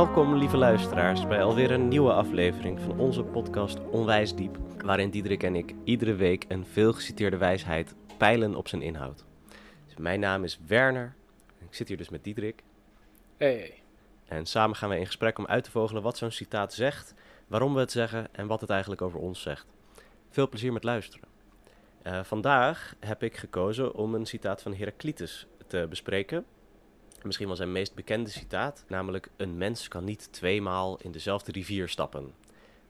Welkom, lieve luisteraars, bij alweer een nieuwe aflevering van onze podcast Onwijs Diep, waarin Diederik en ik iedere week een veelgeciteerde wijsheid peilen op zijn inhoud. Dus mijn naam is Werner, ik zit hier dus met Diederik. Hey. En samen gaan we in gesprek om uit te vogelen wat zo'n citaat zegt, waarom we het zeggen en wat het eigenlijk over ons zegt. Veel plezier met luisteren. Uh, vandaag heb ik gekozen om een citaat van Heraclitus te bespreken. Misschien wel zijn meest bekende citaat, namelijk: Een mens kan niet tweemaal in dezelfde rivier stappen.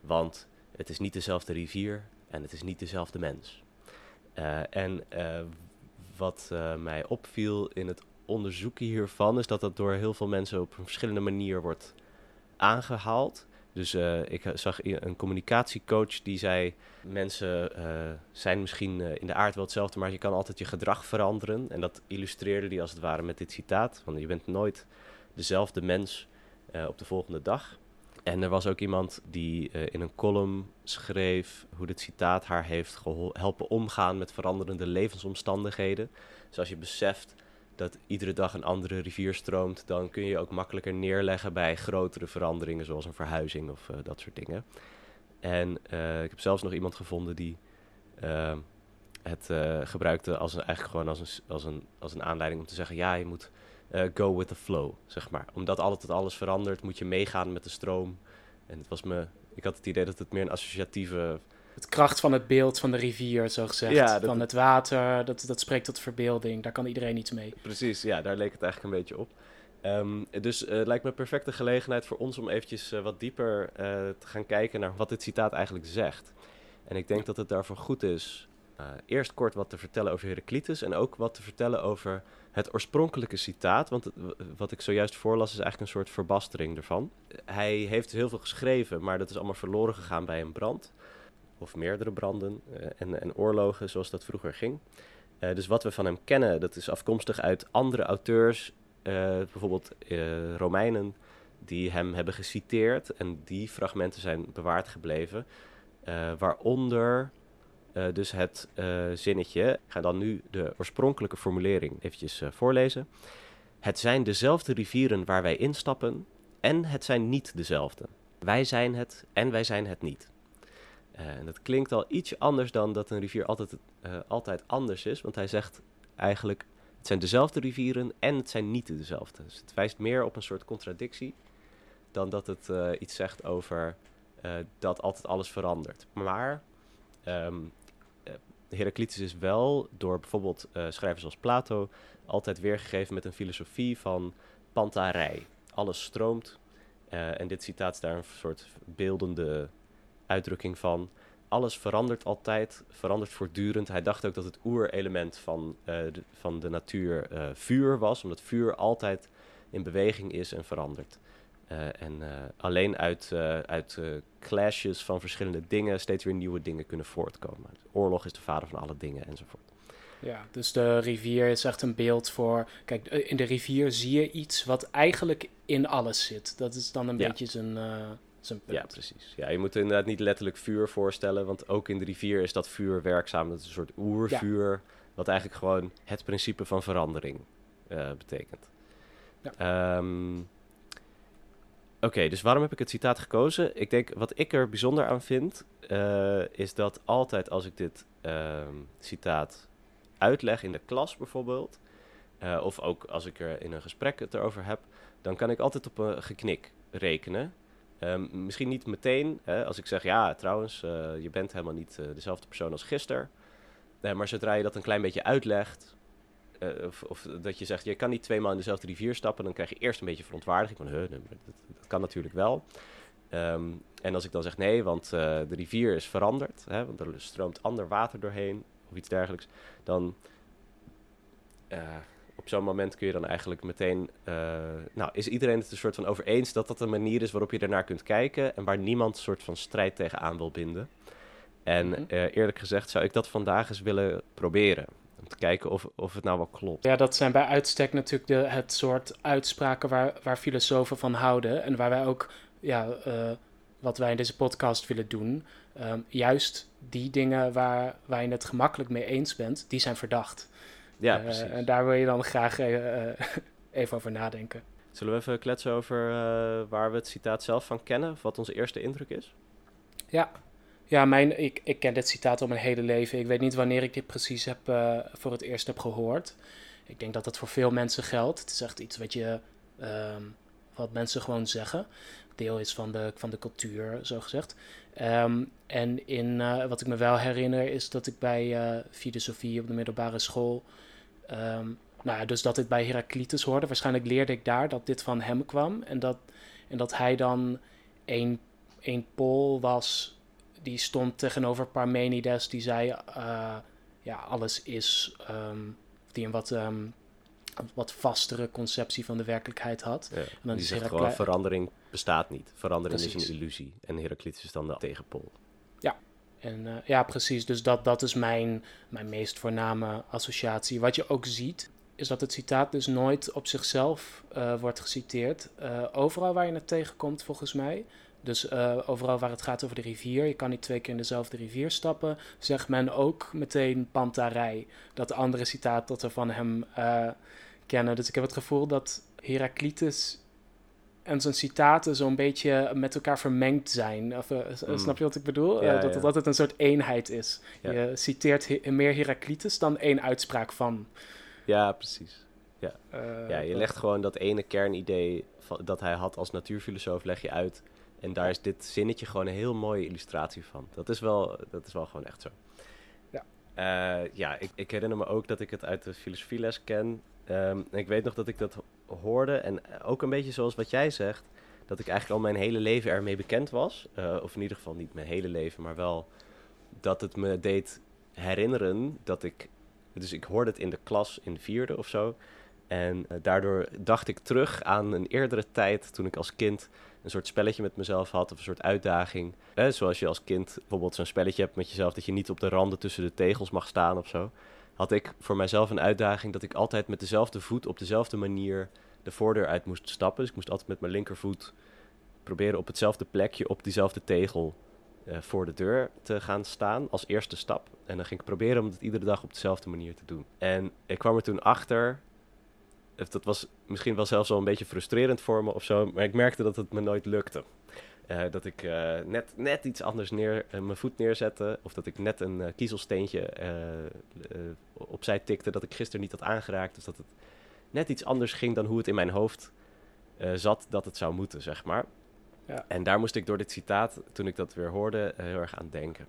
Want het is niet dezelfde rivier en het is niet dezelfde mens. Uh, en uh, wat uh, mij opviel in het onderzoeken hiervan, is dat dat door heel veel mensen op een verschillende manier wordt aangehaald. Dus uh, ik zag een communicatiecoach die zei: Mensen uh, zijn misschien in de aard wel hetzelfde, maar je kan altijd je gedrag veranderen. En dat illustreerde hij als het ware met dit citaat: van je bent nooit dezelfde mens op de volgende dag. En er was ook iemand die in een column schreef hoe dit citaat haar heeft helpen omgaan met veranderende levensomstandigheden. Dus als je beseft dat iedere dag een andere rivier stroomt, dan kun je ook makkelijker neerleggen bij grotere veranderingen, zoals een verhuizing of uh, dat soort dingen. En uh, ik heb zelfs nog iemand gevonden die uh, het gebruikte als een, eigenlijk gewoon als een, als, een, als een aanleiding om te zeggen: ja, je moet go with the flow, zeg maar. Omdat altijd alles verandert, moet je meegaan met de stroom. En het was me, ik had het idee dat het meer een associatieve het kracht van het beeld van de rivier, zo gezegd. Ja, van het water, dat, dat spreekt tot verbeelding. Daar kan iedereen iets mee. Precies, ja, daar leek het eigenlijk een beetje op. Um, dus uh, het lijkt me een perfecte gelegenheid voor ons om eventjes uh, wat dieper uh, te gaan kijken naar wat dit citaat eigenlijk zegt. En ik denk dat het daarvoor goed is eerst kort wat te vertellen over Heraclitus en ook wat te vertellen over het oorspronkelijke citaat. Want het, wat ik zojuist voorlas is eigenlijk een soort verbastering ervan. Hij heeft heel veel geschreven, maar dat is allemaal verloren gegaan bij een brand of meerdere branden uh, en, en, oorlogen zoals dat vroeger ging. Uh, dus wat we van hem kennen, dat is afkomstig uit andere auteurs, uh, bijvoorbeeld Romeinen, die hem hebben geciteerd en die fragmenten zijn bewaard gebleven. waaronder dus het zinnetje, ik ga dan nu de oorspronkelijke formulering eventjes voorlezen. Het zijn dezelfde rivieren waar wij instappen en het zijn niet dezelfde. Wij zijn het en wij zijn het niet. Uh, en dat klinkt al iets anders dan dat een rivier altijd, uh, altijd anders is. Want hij zegt eigenlijk, het zijn dezelfde rivieren en het zijn niet dezelfde. Dus het wijst meer op een soort contradictie dan dat het uh, iets zegt over dat altijd alles verandert. Maar um, Heraclitus is wel door bijvoorbeeld schrijvers als Plato altijd weergegeven met een filosofie van pantarij. Alles stroomt. en dit citaat is daar een soort beeldende uitdrukking van alles verandert altijd, verandert voortdurend. Hij dacht ook dat het oerelement van, uh, de, van de natuur uh, vuur was, omdat vuur altijd in beweging is en verandert. Uh, en alleen uit, uit clashes van verschillende dingen steeds weer nieuwe dingen kunnen voortkomen. Oorlog is de vader van alle dingen enzovoort. Ja, dus de rivier is echt een beeld voor. Kijk, in de rivier zie je iets wat eigenlijk in alles zit. Dat is dan een ja. beetje zijn ja, precies. Ja, je moet inderdaad niet letterlijk vuur voorstellen, want ook in de rivier is dat vuur werkzaam. Dat is een soort oervuur, wat eigenlijk gewoon het principe van verandering uh, betekent. Ja. Um, Oké, okay, dus waarom heb ik het citaat gekozen? Ik denk, wat ik er bijzonder aan vind, uh, is dat altijd als ik dit uh, citaat uitleg in de klas bijvoorbeeld, uh, of ook als ik er in een gesprek het erover heb, dan kan ik altijd op een geknik rekenen. Um, misschien niet meteen, hè, als ik zeg, ja, trouwens, uh, je bent helemaal niet uh, dezelfde persoon als gisteren. Maar zodra je dat een klein beetje uitlegt, of, of, dat je zegt, je kan niet tweemaal in dezelfde rivier stappen, dan krijg je eerst een beetje verontwaardiging van, huh, dat, kan natuurlijk wel. Um, en als ik dan zeg, nee, want de rivier is veranderd, hè, want er stroomt ander water doorheen, of iets dergelijks, dan op zo'n moment kun je dan eigenlijk meteen. Uh, nou, is iedereen het een soort van over eens dat dat een manier is waarop je ernaar kunt kijken en waar niemand een soort van strijd tegenaan wil binden. En mm -hmm. uh, eerlijk gezegd zou ik dat vandaag eens willen proberen. Om te kijken of, of het nou wel klopt. Ja, dat zijn bij uitstek natuurlijk de, het soort uitspraken waar, waar filosofen van houden. En waar wij ook, ja, uh, wat wij in deze podcast willen doen. Um, juist die dingen waar, waar je het gemakkelijk mee eens bent, die zijn verdacht. Ja, precies. En daar wil je dan graag even, even over nadenken. Zullen we even kletsen over eh, waar we het citaat zelf van kennen? Of wat onze eerste indruk is? Ja, ja mijn, ik, ik ken dit citaat al mijn hele leven. Ik weet niet wanneer ik dit precies heb, uh, voor het eerst heb gehoord. Ik denk dat dat voor veel mensen geldt. Het is echt iets wat, je, um, wat mensen gewoon zeggen. Deel is van de, van de cultuur, zo gezegd. Um, en in, uh, wat ik me wel herinner is dat ik bij uh, filosofie op de middelbare school... Um, nou ja, dus dat ik bij Heraclitus hoorde. Waarschijnlijk leerde ik daar dat dit van hem kwam. En dat, en dat hij dan een, een Pool was die stond tegenover Parmenides. Die zei, uh, ja, alles is... Um, die een wat, um, wat vastere conceptie van de werkelijkheid had. Ja, en dan die zegt gewoon, verandering bestaat niet. Verandering precies. is een illusie. En Heraclitus is dan de tegenpool. En, uh, ja, precies. Dus dat, dat is mijn, mijn meest voorname associatie. Wat je ook ziet, is dat het citaat dus nooit op zichzelf uh, wordt geciteerd. Uh, overal waar je het tegenkomt, volgens mij. Dus overal waar het gaat over de rivier, je kan niet twee keer in dezelfde rivier stappen, zegt men ook meteen pantarij. Dat andere citaat dat we van hem kennen. Dus ik heb het gevoel dat Heraclitus en zijn citaten zo'n beetje met elkaar vermengd zijn. Of, mm. Snap je wat ik bedoel? Ja, dat het altijd een soort eenheid is. Ja. Je citeert meer Heraclitus dan één uitspraak van. Ja, precies. Ja. Uh, ja, je legt gewoon dat ene kernidee van, dat hij had als natuurfilosoof, leg je uit. En daar is dit zinnetje gewoon een heel mooie illustratie van. Dat is wel, dat is wel gewoon echt zo. Ja, ja ik, ik, herinner me ook dat ik het uit de filosofieles ken. Um, ik weet nog dat ik dat hoorde. En ook een beetje zoals wat jij zegt. Dat ik eigenlijk al mijn hele leven ermee bekend was. Uh, of in ieder geval niet mijn hele leven, maar wel dat het me deed herinneren dat ik dus ik hoorde het in de klas in de vierde of zo. En uh, daardoor dacht ik terug aan een eerdere tijd toen ik als kind een soort spelletje met mezelf had of een soort uitdaging. Eh, zoals je als kind bijvoorbeeld zo'n spelletje hebt met jezelf dat je niet op de randen tussen de tegels mag staan of zo. Had ik voor mijzelf een uitdaging dat ik altijd met dezelfde voet op dezelfde manier de voordeur uit moest stappen. Dus ik moest altijd met mijn linkervoet proberen op hetzelfde plekje op diezelfde tegel uh, voor de deur te gaan staan als eerste stap. En dan ging ik proberen om het iedere dag op dezelfde manier te doen. En ik kwam er toen achter. Dat was misschien wel zelfs wel een beetje frustrerend voor me of zo. Maar ik merkte dat het me nooit lukte. Uh, dat ik uh, net, net iets anders neer, mijn voet neerzette. Of dat ik net een kiezelsteentje opzij tikte dat ik gisteren niet had aangeraakt. Dus dat het net iets anders ging dan hoe het in mijn hoofd zat dat het zou moeten, zeg maar. Ja. En daar moest ik door dit citaat, toen ik dat weer hoorde, heel erg aan denken.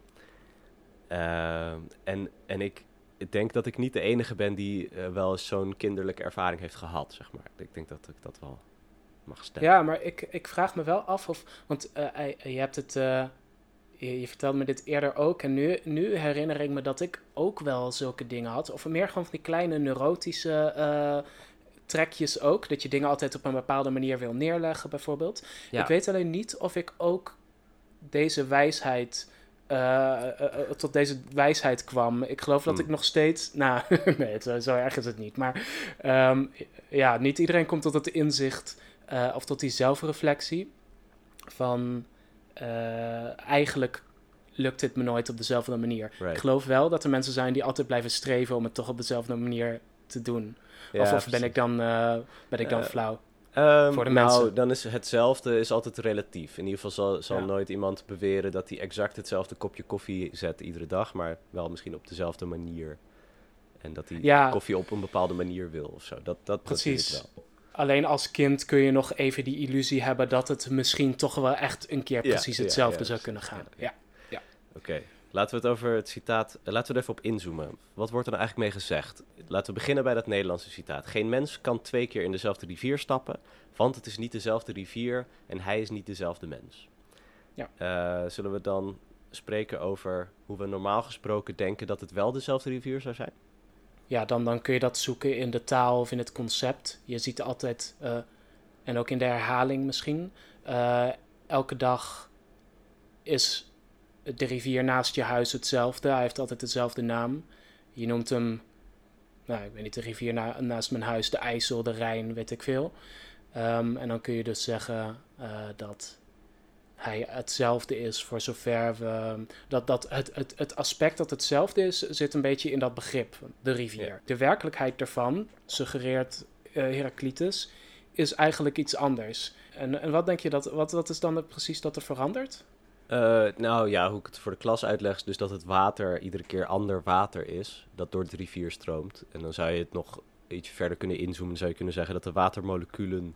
Uh, en, en ik denk dat ik niet de enige ben die wel eens zo'n kinderlijke ervaring heeft gehad, zeg maar. Ik denk dat ik dat wel mag stellen. Ja, maar ik, ik vraag me wel af of... Want uh, je hebt het... Je, je, vertelde me dit eerder ook. En nu, nu herinner ik me dat ik ook wel zulke dingen had. Of meer gewoon van die kleine neurotische trekjes ook. Dat je dingen altijd op een bepaalde manier wil neerleggen, bijvoorbeeld. Ja. Ik weet alleen niet of ik ook deze wijsheid uh, uh, tot deze wijsheid kwam. Ik geloof dat hmm. ik nog steeds. Nou, nee, zo, zo, erg is het niet. Maar um, ja, niet iedereen komt tot het inzicht uh, of tot die zelfreflectie van eigenlijk lukt het me nooit op dezelfde manier. Right. Ik geloof wel dat er mensen zijn die altijd blijven streven om het toch op dezelfde manier te doen. Ja, of, of ben ik dan, ben ik dan flauw? Um, voor de nou, mensen. dan is hetzelfde is altijd relatief. In ieder geval zal, zal ja. nooit iemand beweren dat hij exact hetzelfde kopje koffie zet iedere dag, maar wel misschien op dezelfde manier. En dat hij ja. koffie op een bepaalde manier wil of zo. Dat, dat Precies. wel. Alleen als kind kun je nog even die illusie hebben dat het misschien toch wel echt een keer precies ja, hetzelfde zou kunnen gaan. Ja. ja. Oké. Okay. Laten we het over het citaat, eh, laten we er even op inzoomen. Wat wordt er nou eigenlijk mee gezegd? Laten we beginnen bij dat Nederlandse citaat. Geen mens kan twee keer in dezelfde rivier stappen, want het is niet dezelfde rivier en hij is niet dezelfde mens. Ja. Uh, zullen we dan spreken over hoe we normaal gesproken denken dat het wel dezelfde rivier zou zijn? Ja, dan, dan kun je dat zoeken in de taal of in het concept. Je ziet altijd, uh, en ook in de herhaling misschien, uh, elke dag is de rivier naast je huis hetzelfde. Hij heeft altijd dezelfde naam. Je noemt hem, nou, ik weet niet, de rivier na, naast mijn huis, de IJssel, de Rijn, weet ik veel. Um, en dan kun je dus zeggen uh, dat hij hetzelfde is voor zover we. Dat, dat het, het, het aspect dat hetzelfde is, zit een beetje in dat begrip, de rivier. Ja. De werkelijkheid daarvan, suggereert uh, Heraclitus, is eigenlijk iets anders. En, en wat denk je dat, wat, wat is dan precies dat er verandert? Uh, nou ja, hoe ik het voor de klas uitleg, is dus dat het water iedere keer ander water is, dat door de rivier stroomt. En dan zou je het nog iets verder kunnen inzoomen, dan zou je kunnen zeggen dat de watermoleculen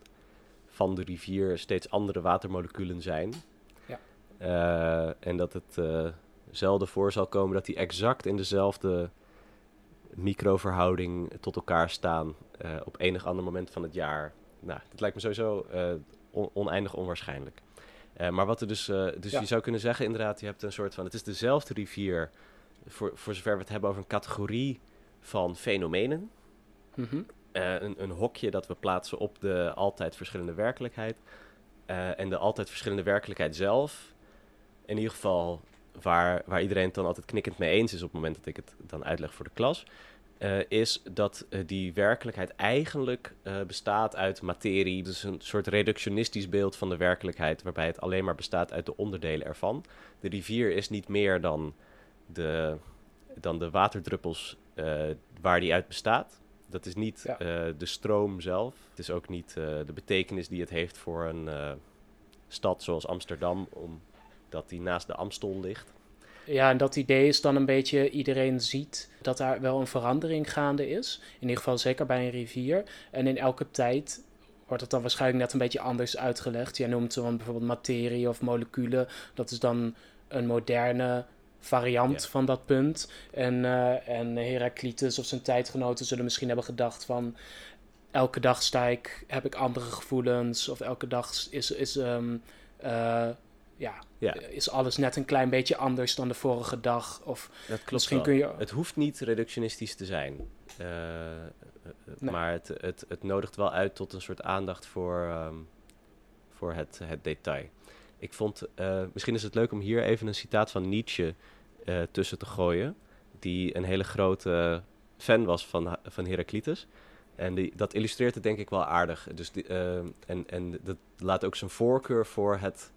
van de rivier steeds andere watermoleculen zijn. Uh, en dat het uh, zelden voor zal komen dat die exact in dezelfde microverhouding tot elkaar staan op enig ander moment van het jaar. Nou, dat lijkt me sowieso on oneindig onwaarschijnlijk. Uh, maar wat er dus, dus ja. je zou kunnen zeggen, inderdaad, je hebt een soort van, het is dezelfde rivier, voor, voor zover we het hebben over een categorie van fenomenen. Mm -hmm. uh, een, een hokje dat we plaatsen op de altijd verschillende werkelijkheid. en de altijd verschillende werkelijkheid zelf, in ieder geval waar, waar iedereen het dan altijd knikkend mee eens is op het moment dat ik het dan uitleg voor de klas. Uh, is dat uh, die werkelijkheid eigenlijk uh, bestaat uit materie. Dus een soort reductionistisch beeld van de werkelijkheid, waarbij het alleen maar bestaat uit de onderdelen ervan. De rivier is niet meer dan de, dan de waterdruppels waar die uit bestaat. Dat is niet ja. de stroom zelf. Het is ook niet de betekenis die het heeft voor een stad zoals Amsterdam, omdat die naast de Amstel ligt. Ja, en dat idee is dan een beetje, iedereen ziet dat daar wel een verandering gaande is. In ieder geval zeker bij een rivier. En in elke tijd wordt het dan waarschijnlijk net een beetje anders uitgelegd. Jij noemt dan bijvoorbeeld materie of moleculen. Dat is dan een moderne variant ja. van dat punt. En, uh, en Heraclitus of zijn tijdgenoten zullen misschien hebben gedacht van... elke dag sta ik, heb ik andere gevoelens. Of elke dag is... is um, uh, ja, ja, is alles net een klein beetje anders dan de vorige dag. Of dat klopt misschien kun je... Het hoeft niet reductionistisch te zijn. Uh, nee. Maar het, het, het nodigt wel uit tot een soort aandacht voor, um, voor het, het detail. Ik vond, uh, misschien is het leuk om hier even een citaat van Nietzsche uh, tussen te gooien. Die een hele grote fan was van, van Heraclitus. En die, dat illustreert het denk ik wel aardig. Dus die, en, en dat laat ook zijn voorkeur voor het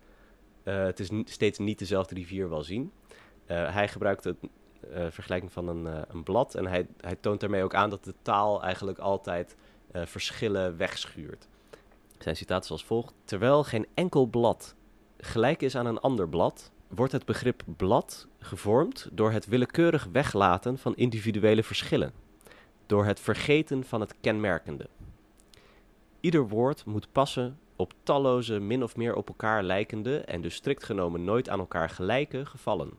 het is steeds niet dezelfde rivier wel zien. Uh, hij gebruikt het uh, vergelijking van een, een blad en hij, hij toont daarmee ook aan dat de taal eigenlijk altijd verschillen wegschuurt. Zijn citaat is als volgt: Terwijl geen enkel blad gelijk is aan een ander blad, wordt het begrip blad gevormd door het willekeurig weglaten van individuele verschillen, door het vergeten van het kenmerkende. Ieder woord moet passen op talloze min of meer op elkaar lijkende en dus strikt genomen nooit aan elkaar gelijke gevallen.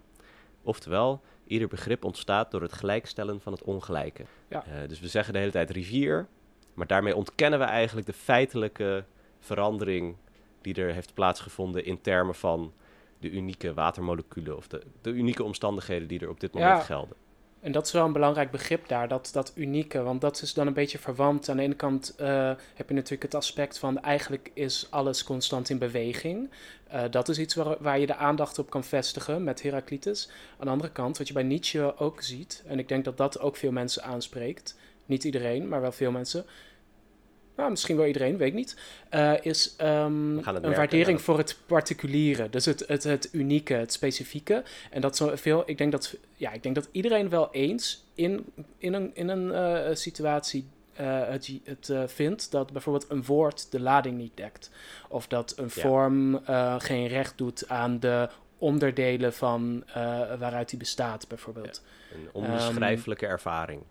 Oftewel, ieder begrip ontstaat door het gelijkstellen van het ongelijke. Ja. Uh, dus we zeggen de hele tijd rivier, maar daarmee ontkennen we eigenlijk de feitelijke verandering die er heeft plaatsgevonden in termen van de unieke watermoleculen of de, de unieke omstandigheden die er op dit moment ja. gelden. En dat is wel een belangrijk begrip daar, dat, dat unieke. Want dat is dan een beetje verwant. Aan de ene kant uh, heb je natuurlijk het aspect van eigenlijk is alles constant in beweging. Uh, dat is iets waar, waar je de aandacht op kan vestigen met Heraclitus. Aan de andere kant, wat je bij Nietzsche ook ziet, en ik denk dat dat ook veel mensen aanspreekt. Niet iedereen, maar wel veel mensen nou, misschien wel iedereen, weet ik niet, uh, is um, een merken, waardering ja. voor het particuliere. Dus het, het, het unieke, het specifieke. En dat zo veel, ik denk dat, ja, ik denk dat iedereen wel eens in, in een, in een uh, situatie uh, het, het vindt dat bijvoorbeeld een woord de lading niet dekt. Of dat een ja. vorm geen recht doet aan de onderdelen van waaruit die bestaat, bijvoorbeeld. Ja, een onbeschrijfelijke um, ervaring.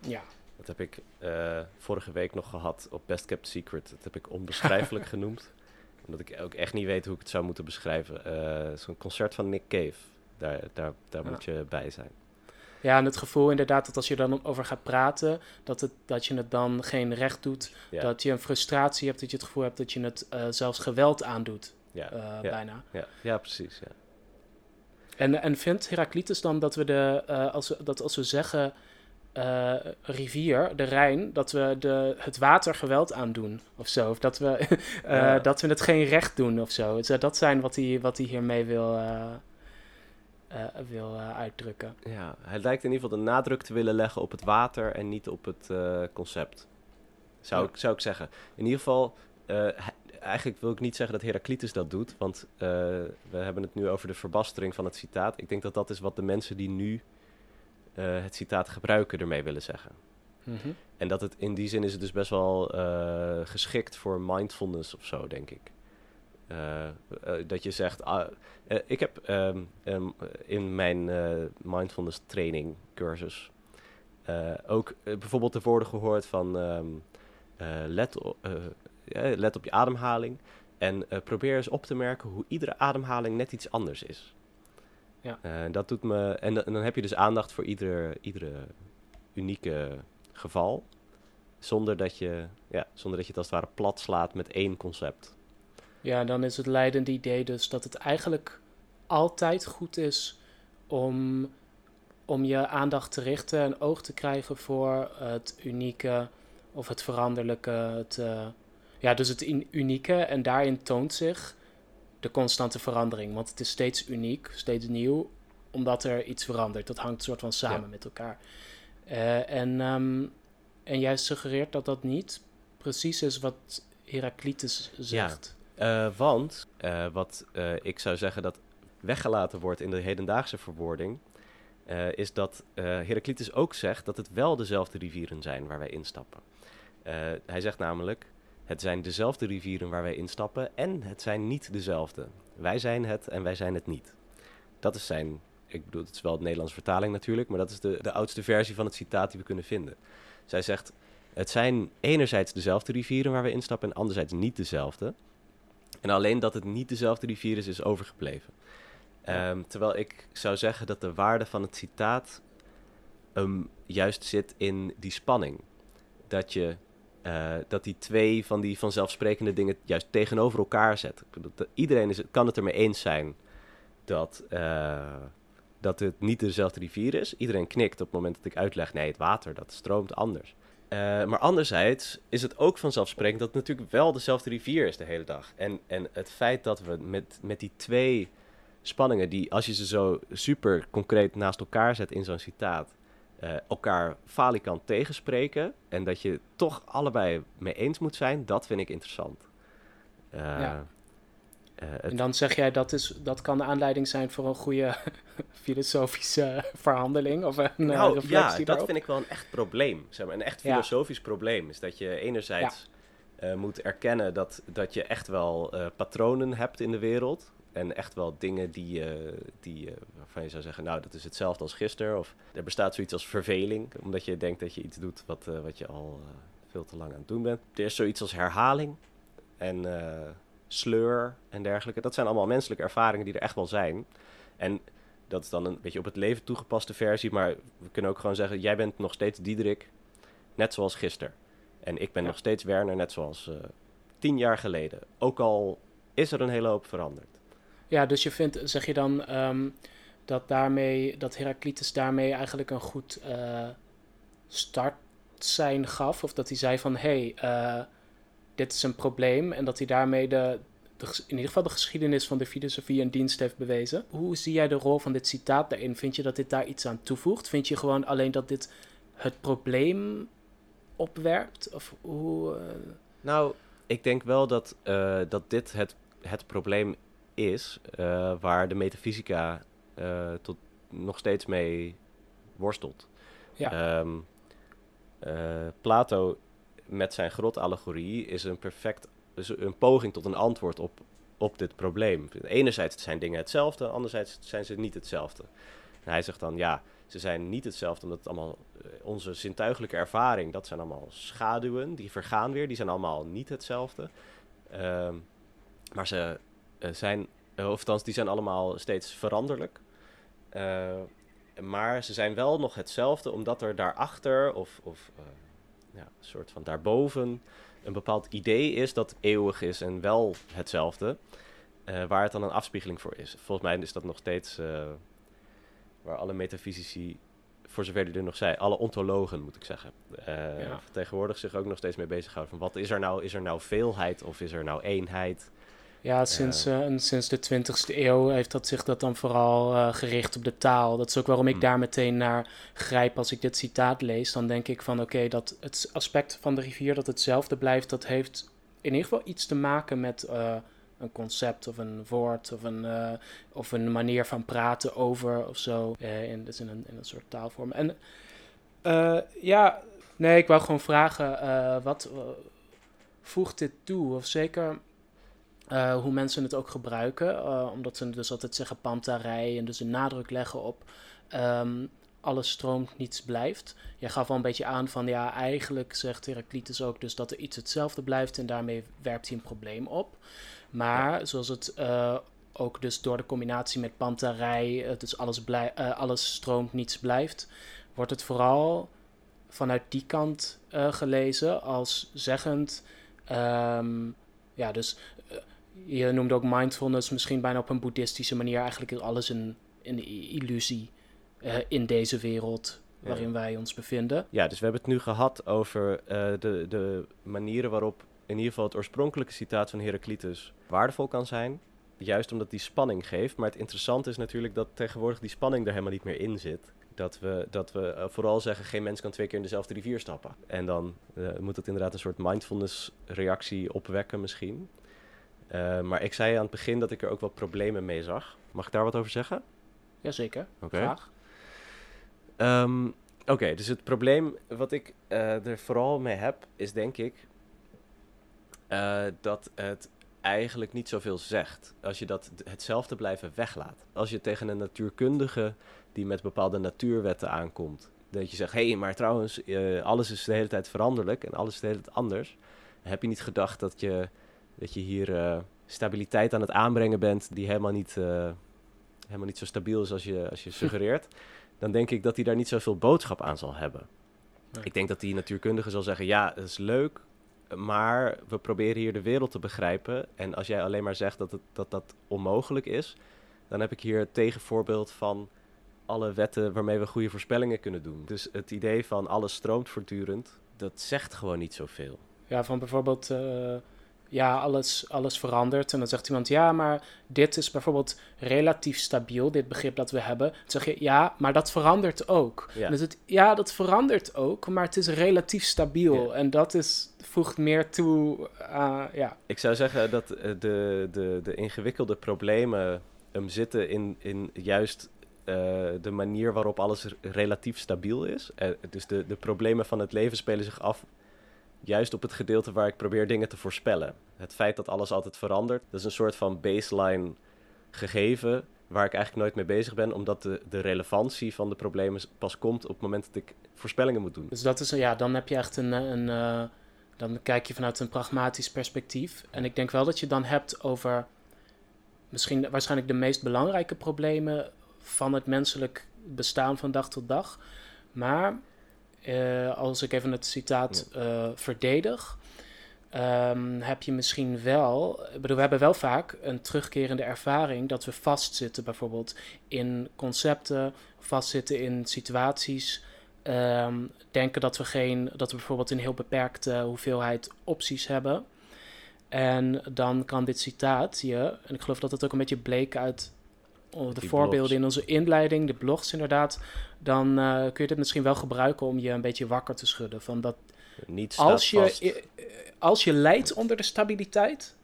Ja, dat heb ik uh, vorige week nog gehad op Best Kept Secret. Dat heb ik onbeschrijfelijk genoemd. Omdat ik ook echt niet weet hoe ik het zou moeten beschrijven. Uh, Zo'n concert van Nick Cave. Daar, daar, daar ja. moet je bij zijn. Ja, en het gevoel inderdaad dat als je dan over gaat praten, dat, het, dat je het dan geen recht doet. Ja. Dat je een frustratie hebt, dat je het gevoel hebt dat je het uh, zelfs geweld aandoet. Ja, ja, bijna. Ja, ja precies. Ja. En, en vindt Heraclitus dan dat we, de, als we, dat als we zeggen uh, rivier, de Rijn, dat we de, het water geweld aandoen of zo. Of dat we, uh, ja. dat we het geen recht doen of zo. Dat zijn wat hij, wat hij hiermee wil, uh, wil uitdrukken. Ja, hij lijkt in ieder geval de nadruk te willen leggen op het water en niet op het concept. Zou, ja. ik, zou ik zeggen. In ieder geval, eigenlijk wil ik niet zeggen dat Heraclitus dat doet, want we hebben het nu over de verbastering van het citaat. Ik denk dat dat is wat de mensen die nu uh, het citaat gebruiken ermee willen zeggen. Mhm. En dat het in die zin is het dus best wel eh, geschikt voor mindfulness of zo, denk ik. Eh, eh, dat je zegt, ah, eh, ik heb ehm, ehm, in mijn eh, mindfulness training cursus eh, ook eh, bijvoorbeeld de woorden gehoord van ehm, eh, let, eh, let op je ademhaling en eh, probeer eens op te merken hoe iedere ademhaling net iets anders is. Ja. Eh, dat doet me, en, da- en dan heb je dus aandacht voor iedere, iedere unieke geval, zonder dat, je, ja, zonder dat je het als het ware plat slaat met één concept. Ja, dan is het leidende idee dus dat het eigenlijk altijd goed is om, om je aandacht te richten en oog te krijgen voor het unieke of het veranderlijke. Het, eh, ja, dus het unieke en daarin toont zich de constante verandering. Want het is steeds uniek, steeds nieuw, omdat er iets verandert. Dat hangt soort van samen Ja. met elkaar. Eh, en, ehm, en jij suggereert dat dat niet precies is wat Heraclitus zegt. Eh, want eh, wat ik zou zeggen dat weggelaten wordt in de hedendaagse verwoording, is dat Heraclitus ook zegt dat het wel dezelfde rivieren zijn waar wij instappen. Hij zegt namelijk, het zijn dezelfde rivieren waar wij instappen en het zijn niet dezelfde. Wij zijn het en wij zijn het niet. Dat is zijn, ik bedoel, het is wel de Nederlandse vertaling natuurlijk, maar dat is de, de oudste versie van het citaat die we kunnen vinden. Zij zegt, het zijn enerzijds dezelfde rivieren waar we instappen en anderzijds niet dezelfde. En alleen dat het niet dezelfde rivier is, is overgebleven. Ehm, terwijl ik zou zeggen dat de waarde van het citaat ehm, juist zit in die spanning. Dat je eh, dat die twee van die vanzelfsprekende dingen juist tegenover elkaar zet. Iedereen is, kan het ermee eens zijn dat, eh, dat het niet dezelfde rivier is. Iedereen knikt op het moment dat ik uitleg, nee, het water dat stroomt anders. Eh, maar anderzijds is het ook vanzelfsprekend dat het natuurlijk wel dezelfde rivier is de hele dag. En, en het feit dat we met, met die twee spanningen, die als je ze zo super concreet naast elkaar zet in zo'n citaat, eh, elkaar falikant tegenspreken en dat je toch allebei mee eens moet zijn, dat vind ik interessant. Eh, Ja. eh, het- En dan zeg jij dat, is, dat kan de aanleiding zijn voor een goede filosofische verhandeling of een nou reflectie ja, dat daarop? vind ik wel een echt probleem. Zeg maar, een echt Ja. filosofisch probleem is dat je enerzijds moet erkennen dat, dat je echt wel patronen hebt in de wereld. En echt wel dingen die, eh, die, eh, waarvan je zou zeggen, nou dat is hetzelfde als gisteren. Of er bestaat zoiets als verveling, omdat je denkt dat je iets doet wat, eh, wat je al veel te lang aan het doen bent. Er is zoiets als herhaling en sleur en dergelijke. Dat zijn allemaal menselijke ervaringen die er echt wel zijn. En dat is dan een beetje op het leven toegepaste versie. Maar we kunnen ook gewoon zeggen, jij bent nog steeds Diederik, net zoals gisteren. En ik ben Ja. nog steeds Werner, net zoals tien jaar geleden. Ook al is er een hele hoop veranderd. Ja, dus je vindt, zeg je dan ehm, dat daarmee, dat Heraclitus daarmee eigenlijk een goed eh start zijn gaf? Of dat hij zei van, hé, hey, eh, dit is een probleem. En dat hij daarmee de, in ieder geval de geschiedenis van de filosofie een dienst heeft bewezen. Hoe zie jij de rol van dit citaat daarin? Vind je dat dit daar iets aan toevoegt? Vind je gewoon alleen dat dit het probleem opwerpt? Of hoe... eh, Nou, ik denk wel dat, dat dit het, het probleem is eh, waar de metafysica eh, tot nog steeds mee worstelt. Ja. Ehm, eh, Plato met zijn grotallegorie is een perfect is een poging tot een antwoord op, op dit probleem. Enerzijds zijn dingen hetzelfde, anderzijds zijn ze niet hetzelfde. En hij zegt dan, ja, ze zijn niet hetzelfde omdat het allemaal onze zintuigelijke ervaring, dat zijn allemaal schaduwen, die vergaan weer, die zijn allemaal niet hetzelfde. Ehm, maar ze zijn, eh, of althans, die zijn allemaal steeds veranderlijk. Eh, maar ze zijn wel nog hetzelfde, omdat er daarachter, of, of eh, ja, een soort van daarboven, een bepaald idee is dat eeuwig is en wel hetzelfde. eh, waar het dan een afspiegeling voor is. Volgens mij is dat nog steeds eh, waar alle metafysici, voor zover die er nog zijn, alle ontologen moet ik zeggen, eh, Ja. tegenwoordig zich ook nog steeds mee bezighouden. Van wat is er nou? Is er nou veelheid of is er nou eenheid? Ja, sinds, eh, sinds de 20e eeuw heeft dat zich dat dan vooral eh, gericht op de taal. Dat is ook waarom ik Hmm. daar meteen naar grijp als ik dit citaat lees. Dan denk ik van oké, dat het aspect van de rivier dat hetzelfde blijft, dat heeft in ieder geval iets te maken met eh, een concept of een woord of een, of een manier van praten over of zo. in, dus in, een, in een soort taalvorm. En ja, Nee, ik wou gewoon vragen, wat voegt dit toe? Of zeker eh, hoe mensen het ook gebruiken. eh, omdat ze dus altijd zeggen pantarij en dus een nadruk leggen op ehm, alles stroomt, niets blijft. Jij gaf al een beetje aan van ja, eigenlijk zegt Heraclitus ook dus dat er iets hetzelfde blijft en daarmee werpt hij een probleem op. Maar zoals het eh, ook dus door de combinatie met pantarij, dus alles, blij, alles stroomt, niets blijft, wordt het vooral vanuit die kant gelezen als zeggend, ehm, ja, dus je noemde ook mindfulness misschien bijna op een boeddhistische manier. Eigenlijk is alles een, een illusie eh, in deze wereld waarin wij ons bevinden. Ja, dus we hebben het nu gehad over eh, de, de manieren waarop in ieder geval het oorspronkelijke citaat van Heraclitus waardevol kan zijn. Juist omdat die spanning geeft. Maar het interessante is natuurlijk dat tegenwoordig die spanning er helemaal niet meer in zit. Dat we, dat we eh, vooral zeggen, geen mens kan twee keer in dezelfde rivier stappen. En dan moet het inderdaad een soort mindfulness reactie opwekken misschien. Eh, maar ik zei aan het begin dat ik er ook wel problemen mee zag. Mag ik daar wat over zeggen? Jazeker, Oké. graag. Ehm, Oké, dus het probleem wat ik eh, er vooral mee heb, is denk ik eh, dat het eigenlijk niet zoveel zegt als je dat hetzelfde blijven weglaat. Als je tegen een natuurkundige die met bepaalde natuurwetten aankomt, dat je zegt, hé, hey, maar trouwens, alles is de hele tijd veranderlijk en alles is de hele tijd anders. Heb je niet gedacht dat je, dat je hier eh, stabiliteit aan het aanbrengen bent die helemaal niet, eh, helemaal niet zo stabiel is als je, als je suggereert? dan denk ik dat hij daar niet zoveel boodschap aan zal hebben. Nee. Ik denk dat die natuurkundige zal zeggen: ja, dat is leuk, maar we proberen hier de wereld te begrijpen. En als jij alleen maar zegt dat het, dat, dat onmogelijk is, dan heb ik hier het tegenvoorbeeld van alle wetten waarmee we goede voorspellingen kunnen doen. Dus het idee van alles stroomt voortdurend, dat zegt gewoon niet zoveel. Ja, van bijvoorbeeld, eh, ja, alles, alles verandert. En dan zegt iemand, ja, maar dit is bijvoorbeeld relatief stabiel, dit begrip dat we hebben. Dan zeg je, ja, maar dat verandert ook. Ja. Is het, ja, dat verandert ook, maar het is relatief stabiel. Ja. En dat is, voegt meer toe, aan ja. Ik zou zeggen dat eh, de, de, de ingewikkelde problemen hem zitten in, in juist eh, de manier waarop alles relatief stabiel is. Eh, dus de, de problemen van het leven spelen zich af juist op het gedeelte waar ik probeer dingen te voorspellen. Het feit dat alles altijd verandert, dat is een soort van baseline gegeven waar ik eigenlijk nooit mee bezig ben, omdat de, de relevantie van de problemen pas komt op het moment dat ik voorspellingen moet doen. Dus dat is, ja, dan heb je echt een, eh, een eh, dan kijk je vanuit een pragmatisch perspectief. En ik denk wel dat je dan hebt over misschien waarschijnlijk de meest belangrijke problemen van het menselijk bestaan van dag tot dag. Maar eh, als ik even het citaat eh, verdedig, ehm, heb je misschien wel, ik bedoel, we hebben wel vaak een terugkerende ervaring dat we vastzitten bijvoorbeeld in concepten, vastzitten in situaties ehm, denken dat we geen, dat we bijvoorbeeld een heel beperkte hoeveelheid opties hebben. En dan kan dit citaat je, en ik geloof dat het ook een beetje bleek uit de Die voorbeelden blogs. in onze inleiding, de blogs inderdaad, dan eh, kun je dit misschien wel gebruiken om je een beetje wakker te schudden. Van dat Niet als je, vast. eh, als je lijdt onder de stabiliteit,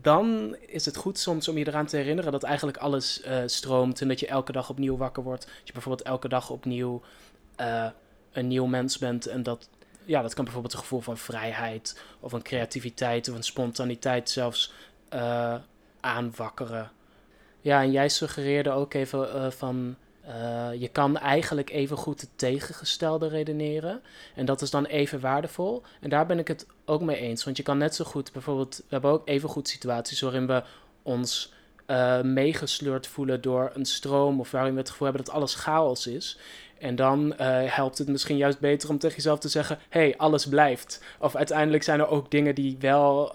dan is het goed soms om je eraan te herinneren dat eigenlijk alles eh, stroomt en dat je elke dag opnieuw wakker wordt. Dat je bijvoorbeeld elke dag opnieuw een nieuw mens bent en dat, ja, dat kan bijvoorbeeld een gevoel van vrijheid of een creativiteit of een spontaniteit zelfs aanwakkeren. Ja, en jij suggereerde ook even eh, van eh, je kan eigenlijk even goed het tegengestelde redeneren. En dat is dan even waardevol. En daar ben ik het ook mee eens. Want je kan net zo goed, bijvoorbeeld, we hebben ook even goed situaties waarin we ons eh, meegesleurd voelen door een stroom. Of waarin we het gevoel hebben dat alles chaos is. En dan helpt het misschien juist beter om tegen jezelf te zeggen: hé, hey, alles blijft. Of uiteindelijk zijn er ook dingen die wel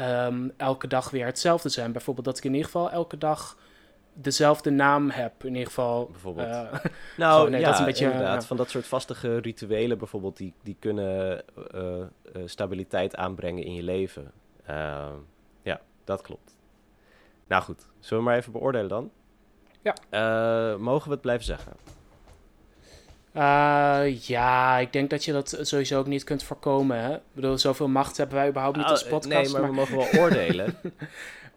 eh, ehm, elke dag weer hetzelfde zijn. Bijvoorbeeld dat ik in ieder geval elke dag dezelfde naam heb. In ieder geval. Bijvoorbeeld. eh, Nou, Gewoon, nee, ja, dat is een beetje, inderdaad. Van dat soort vastige rituelen bijvoorbeeld, die, die kunnen eh, eh, stabiliteit aanbrengen in je leven. Eh, ja, dat klopt. Nou goed, zullen we maar even beoordelen dan? Ja. Eh, mogen we het blijven zeggen? Eh, ja, ik denk dat je dat sowieso ook niet kunt voorkomen. Hè? Ik bedoel, zoveel macht hebben wij überhaupt niet Ah, als eh, podcast. nee, maar, we mogen wel oordelen.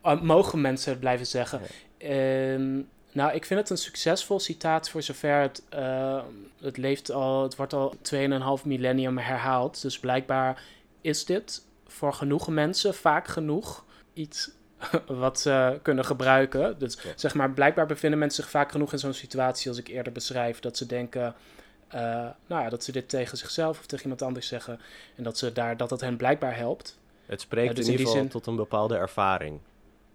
Uh, mogen mensen het blijven zeggen. Ehm, Nou, ik vind het een succesvol citaat voor zover het, uh, het leeft al, het wordt al 2,5 millennium herhaald. Dus blijkbaar is dit voor genoeg mensen vaak genoeg iets wat ze kunnen gebruiken. Dus zeg maar, blijkbaar bevinden mensen zich vaak genoeg in zo'n situatie als ik eerder beschrijf, dat ze denken, uh, nou ja, dat ze dit tegen zichzelf of tegen iemand anders zeggen en dat ze daar dat het hen blijkbaar helpt. Het spreekt uh, dus in ieder geval tot een bepaalde ervaring.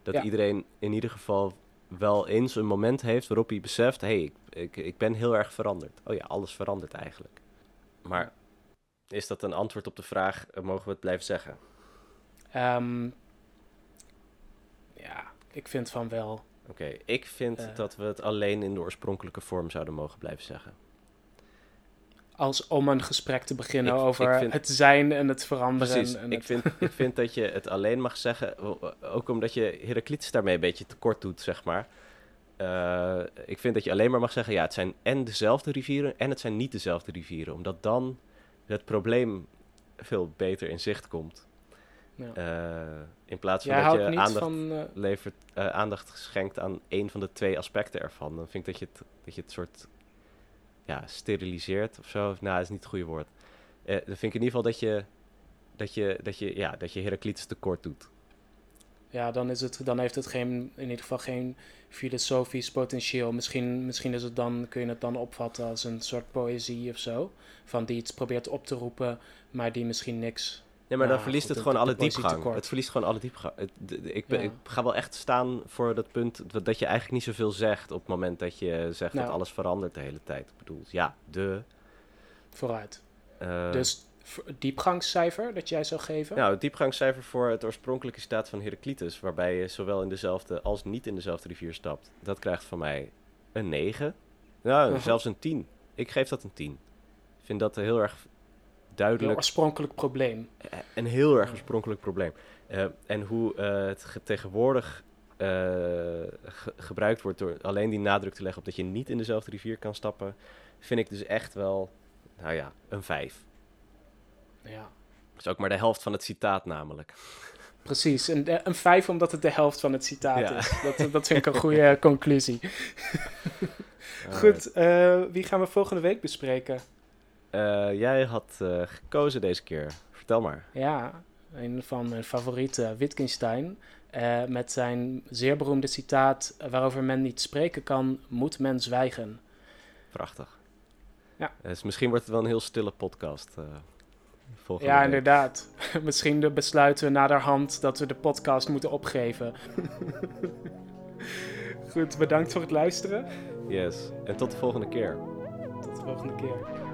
Dat iedereen in ieder geval wel eens een moment heeft waarop hij beseft: hé, hey, ik, ik, ik ben heel erg veranderd. Oh ja, alles verandert eigenlijk. Maar is dat een antwoord op de vraag: uh, mogen we het blijven zeggen? Um, ja, ik vind van wel. Oké, ik vind uh, dat we het alleen in de oorspronkelijke vorm zouden mogen blijven zeggen. Als om een gesprek te beginnen ik, over ik vind, het zijn en het veranderen. Precies, en ik, vind, ik vind dat je het alleen mag zeggen, ook omdat je Heraclitus daarmee een beetje tekort doet, zeg maar. Uh, ik vind dat je alleen maar mag zeggen, ja, het zijn en dezelfde rivieren en het zijn niet dezelfde rivieren. Omdat dan het probleem veel beter in zicht komt. Ja. Uh, in plaats van Jij dat je aandacht, van, uh... levert, aandacht schenkt aan één van de twee aspecten ervan. Dan vind ik dat je het, dat je het soort ja, steriliseert of zo. Nou, dat is niet het goede woord. dan vind ik in ieder geval dat je, dat je, dat je, ja, dat je Heraclitus tekort doet. Ja, dan, is het, dan heeft het geen, in ieder geval geen filosofisch potentieel. Misschien, misschien is het dan, kun je het dan opvatten als een soort poëzie of zo. Van die iets probeert op te roepen, maar die misschien niks Nee, maar dan verliest goed, het gewoon alle diepgang. Het verliest gewoon alle diepgang. Het, ik, ben, ja. ik, ga wel echt staan voor dat punt dat je eigenlijk niet zoveel zegt op het moment dat je zegt nou. dat alles verandert de hele tijd. Ik bedoel, ja, de. Vooruit. Uh, dus diepgangscijfer dat jij zou geven? Nou, het diepgangscijfer voor het oorspronkelijke staat van Heraclitus, waarbij je zowel in dezelfde als niet in dezelfde rivier stapt, dat krijgt van mij een 9. Nou, uh -huh. zelfs een 10. Ik geef dat een 10. Ik vind dat heel erg duidelijk. Een oorspronkelijk probleem. Een heel erg oorspronkelijk probleem. Uh, en hoe uh, het tegenwoordig uh, ge gebruikt wordt door alleen die nadruk te leggen op dat je niet in dezelfde rivier kan stappen, vind ik dus echt wel, nou ja, een vijf. Ja. Dat is ook maar de helft van het citaat namelijk. Precies, een, een vijf omdat het de helft van het citaat ja. is. Dat, dat vind ik een goede conclusie. Goed, wie gaan we volgende week bespreken? Uh, jij had uh, gekozen deze keer. Vertel maar. Ja, een van mijn favorieten, Wittgenstein. Uh, met zijn zeer beroemde citaat: Waarover men niet spreken kan, moet men zwijgen. Prachtig. Ja. Dus misschien wordt het wel een heel stille podcast. ja, week. inderdaad. misschien besluiten we naderhand dat we de podcast moeten opgeven. Goed, bedankt voor het luisteren. Yes, en tot de volgende keer. Tot de volgende keer.